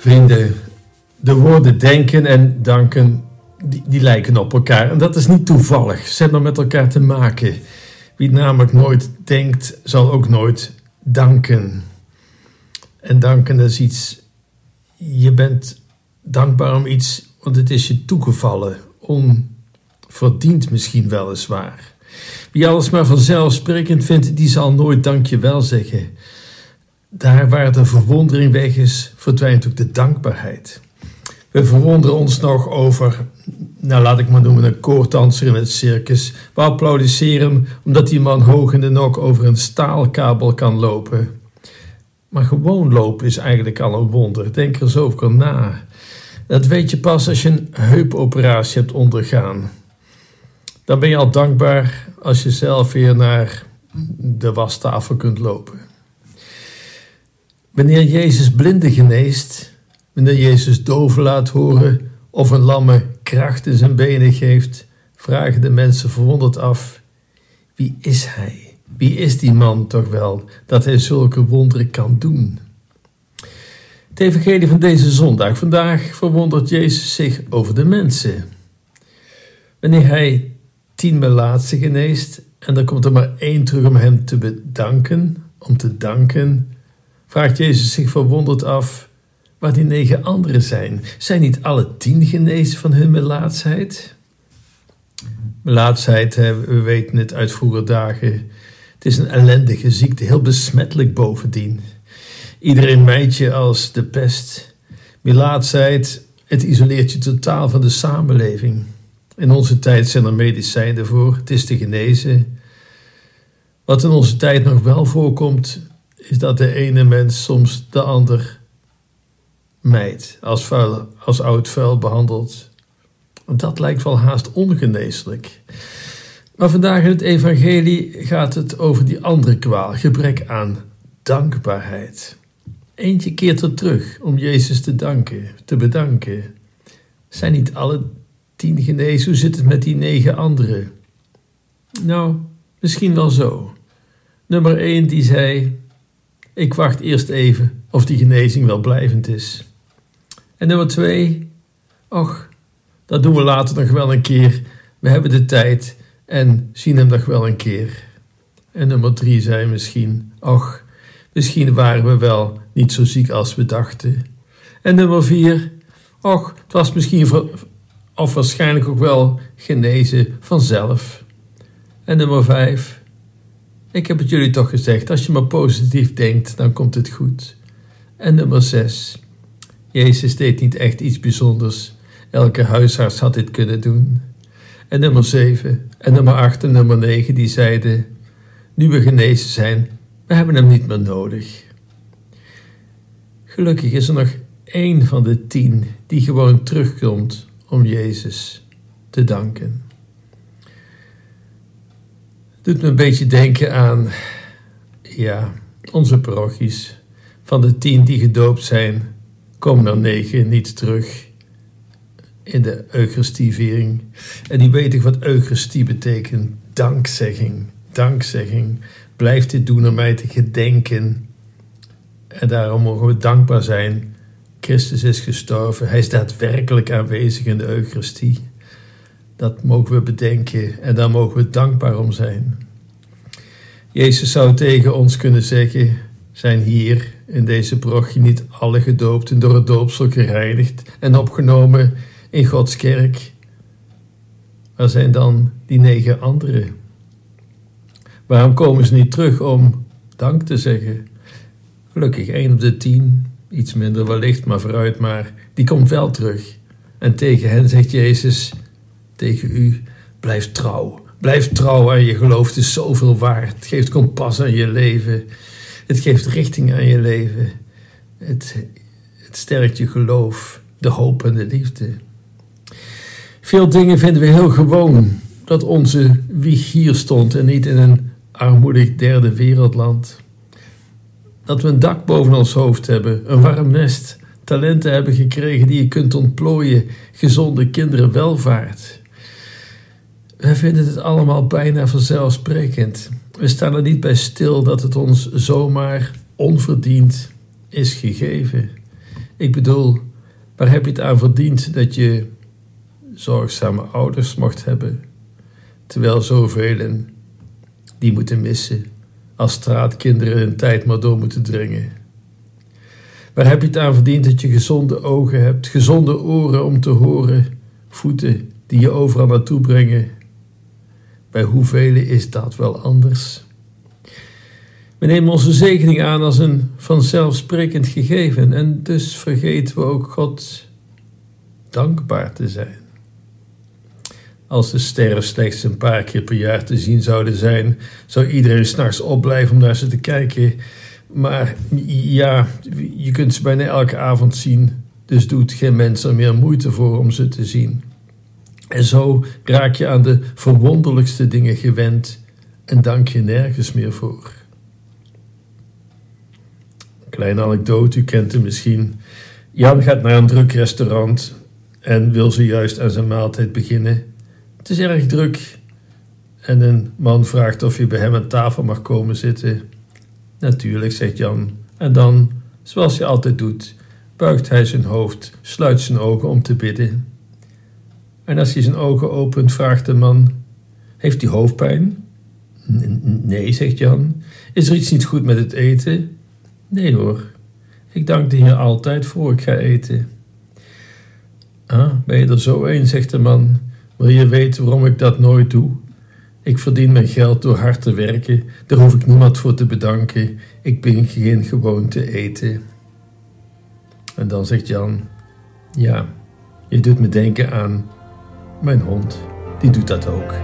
Vrienden, de woorden denken en danken, die, lijken op elkaar. En dat is niet toevallig. Ze hebben met elkaar te maken. Wie namelijk nooit denkt, zal ook nooit danken. En danken is iets, je bent dankbaar om iets, want het is je toegevallen. Onverdiend misschien weliswaar. Wie alles maar vanzelfsprekend vindt, die zal nooit dankjewel zeggen. Daar waar de verwondering weg is, verdwijnt ook de dankbaarheid. We verwonderen ons nog over, nou laat ik maar noemen, een koordanser in het circus. We applaudisseren omdat die man hoog in de nok over een staalkabel kan lopen. Maar gewoon lopen is eigenlijk al een wonder. Denk er eens over na. Dat weet je pas als je een heupoperatie hebt ondergaan. Dan ben je al dankbaar als je zelf weer naar de wastafel kunt lopen. Wanneer Jezus blinden geneest, wanneer Jezus doven laat horen of een lamme kracht in zijn benen geeft, vragen de mensen verwonderd af: wie is hij? Wie is die man toch wel dat hij zulke wonderen kan doen? Het evangelie van deze zondag. Vandaag verwondert Jezus zich over de mensen. Wanneer hij tien melaatsen geneest en er komt er maar één terug om hem te bedanken, om te danken, vraagt Jezus zich verwonderd af waar die negen anderen zijn. Zijn niet alle tien genezen van hun melaatsheid? Melaatsheid, we weten het uit vroeger dagen, het is een ellendige ziekte, heel besmettelijk bovendien. Iedereen mijt je als de pest. Melaatsheid, het isoleert je totaal van de samenleving. In onze tijd zijn er medicijnen voor, het is te genezen. Wat in onze tijd nog wel voorkomt, is dat de ene mens soms de ander mijt, als, vuil, als oud vuil behandelt. Dat lijkt wel haast ongeneeslijk. Maar vandaag in het evangelie gaat het over die andere kwaal, gebrek aan dankbaarheid. Eentje keert er terug om Jezus te danken, te bedanken. Zijn niet alle tien genezen? Hoe zit het met die negen anderen? Nou, misschien wel zo. Nummer één die zei: ik wacht eerst even of die genezing wel blijvend is. En nummer twee, och, dat doen we later nog wel een keer. We hebben de tijd en zien hem nog wel een keer. En nummer drie zei misschien, och, misschien waren we wel niet zo ziek als we dachten. En nummer vier, och, het was misschien of waarschijnlijk ook wel genezen vanzelf. En nummer vijf, ik heb het jullie toch gezegd, als je maar positief denkt, dan komt het goed. En nummer 6. Jezus deed niet echt iets bijzonders. Elke huisarts had dit kunnen doen. En nummer 7 en nummer 8 en nummer 9 die zeiden: Nu we genezen zijn, we hebben hem niet meer nodig. Gelukkig is er nog één van de tien die gewoon terugkomt om Jezus te danken doet me een beetje denken aan ja, onze parochies. Van de tien die gedoopt zijn, komen er negen niet terug in de Eucharistieviering. En die weten wat Eucharistie betekent. Dankzegging, dankzegging. Blijf dit doen om mij te gedenken. En daarom mogen we dankbaar zijn. Christus is gestorven. Hij is daadwerkelijk aanwezig in de Eucharistie. Dat mogen we bedenken en daar mogen we dankbaar om zijn. Jezus zou tegen ons kunnen zeggen: zijn hier in deze parochie niet alle gedoopten door het doopsel gereinigd en opgenomen in Gods kerk? Waar zijn dan die negen anderen? Waarom komen ze niet terug om dank te zeggen? Gelukkig één op de tien, iets minder wellicht, maar vooruit maar, die komt wel terug. En tegen hen zegt Jezus: tegen u. Blijf trouw. Blijf trouw aan je geloof. Het is zoveel waard. Het geeft kompas aan je leven. Het geeft richting aan je leven. Het, het sterkt je geloof, de hoop en de liefde. Veel dingen vinden we heel gewoon. Dat onze wieg hier stond en niet in een armoedig derde wereldland. Dat we een dak boven ons hoofd hebben, een warm nest, talenten hebben gekregen die je kunt ontplooien, gezonde kinderen, welvaart. Wij vinden het allemaal bijna vanzelfsprekend. We staan er niet bij stil dat het ons zomaar onverdiend is gegeven. Ik bedoel, waar heb je het aan verdiend dat je zorgzame ouders mocht hebben, terwijl zoveel die moeten missen als straatkinderen hun tijd maar door moeten dringen? Waar heb je het aan verdiend dat je gezonde ogen hebt, gezonde oren om te horen, voeten die je overal naartoe brengen? Bij hoeveel is dat wel anders? We nemen onze zegening aan als een vanzelfsprekend gegeven en dus vergeten we ook God dankbaar te zijn. Als de sterren slechts een paar keer per jaar te zien zouden zijn, zou iedereen s'nachts opblijven om naar ze te kijken. Maar ja, je kunt ze bijna elke avond zien, dus doet geen mens er meer moeite voor om ze te zien. En zo raak je aan de verwonderlijkste dingen gewend en dank je nergens meer voor. Kleine anekdote, u kent hem misschien. Jan gaat naar een druk restaurant en wil zojuist aan zijn maaltijd beginnen. Het is erg druk en een man vraagt of hij bij hem aan tafel mag komen zitten. Natuurlijk, zegt Jan. En dan, zoals hij altijd doet, buigt hij zijn hoofd, sluit zijn ogen om te bidden. En als hij zijn ogen opent, vraagt de man: Heeft hij hoofdpijn? Nee, zegt Jan. Is er iets niet goed met het eten? Nee hoor, ik dank de Heer altijd voor ik ga eten. Ah, ben je er zo een, zegt de man. Wil je weten waarom ik dat nooit doe? Ik verdien mijn geld door hard te werken, daar hoef ik niemand voor te bedanken. Ik ben geen gewoon te eten. En dan zegt Jan: Ja, je doet me denken aan mijn hond, die doet dat ook.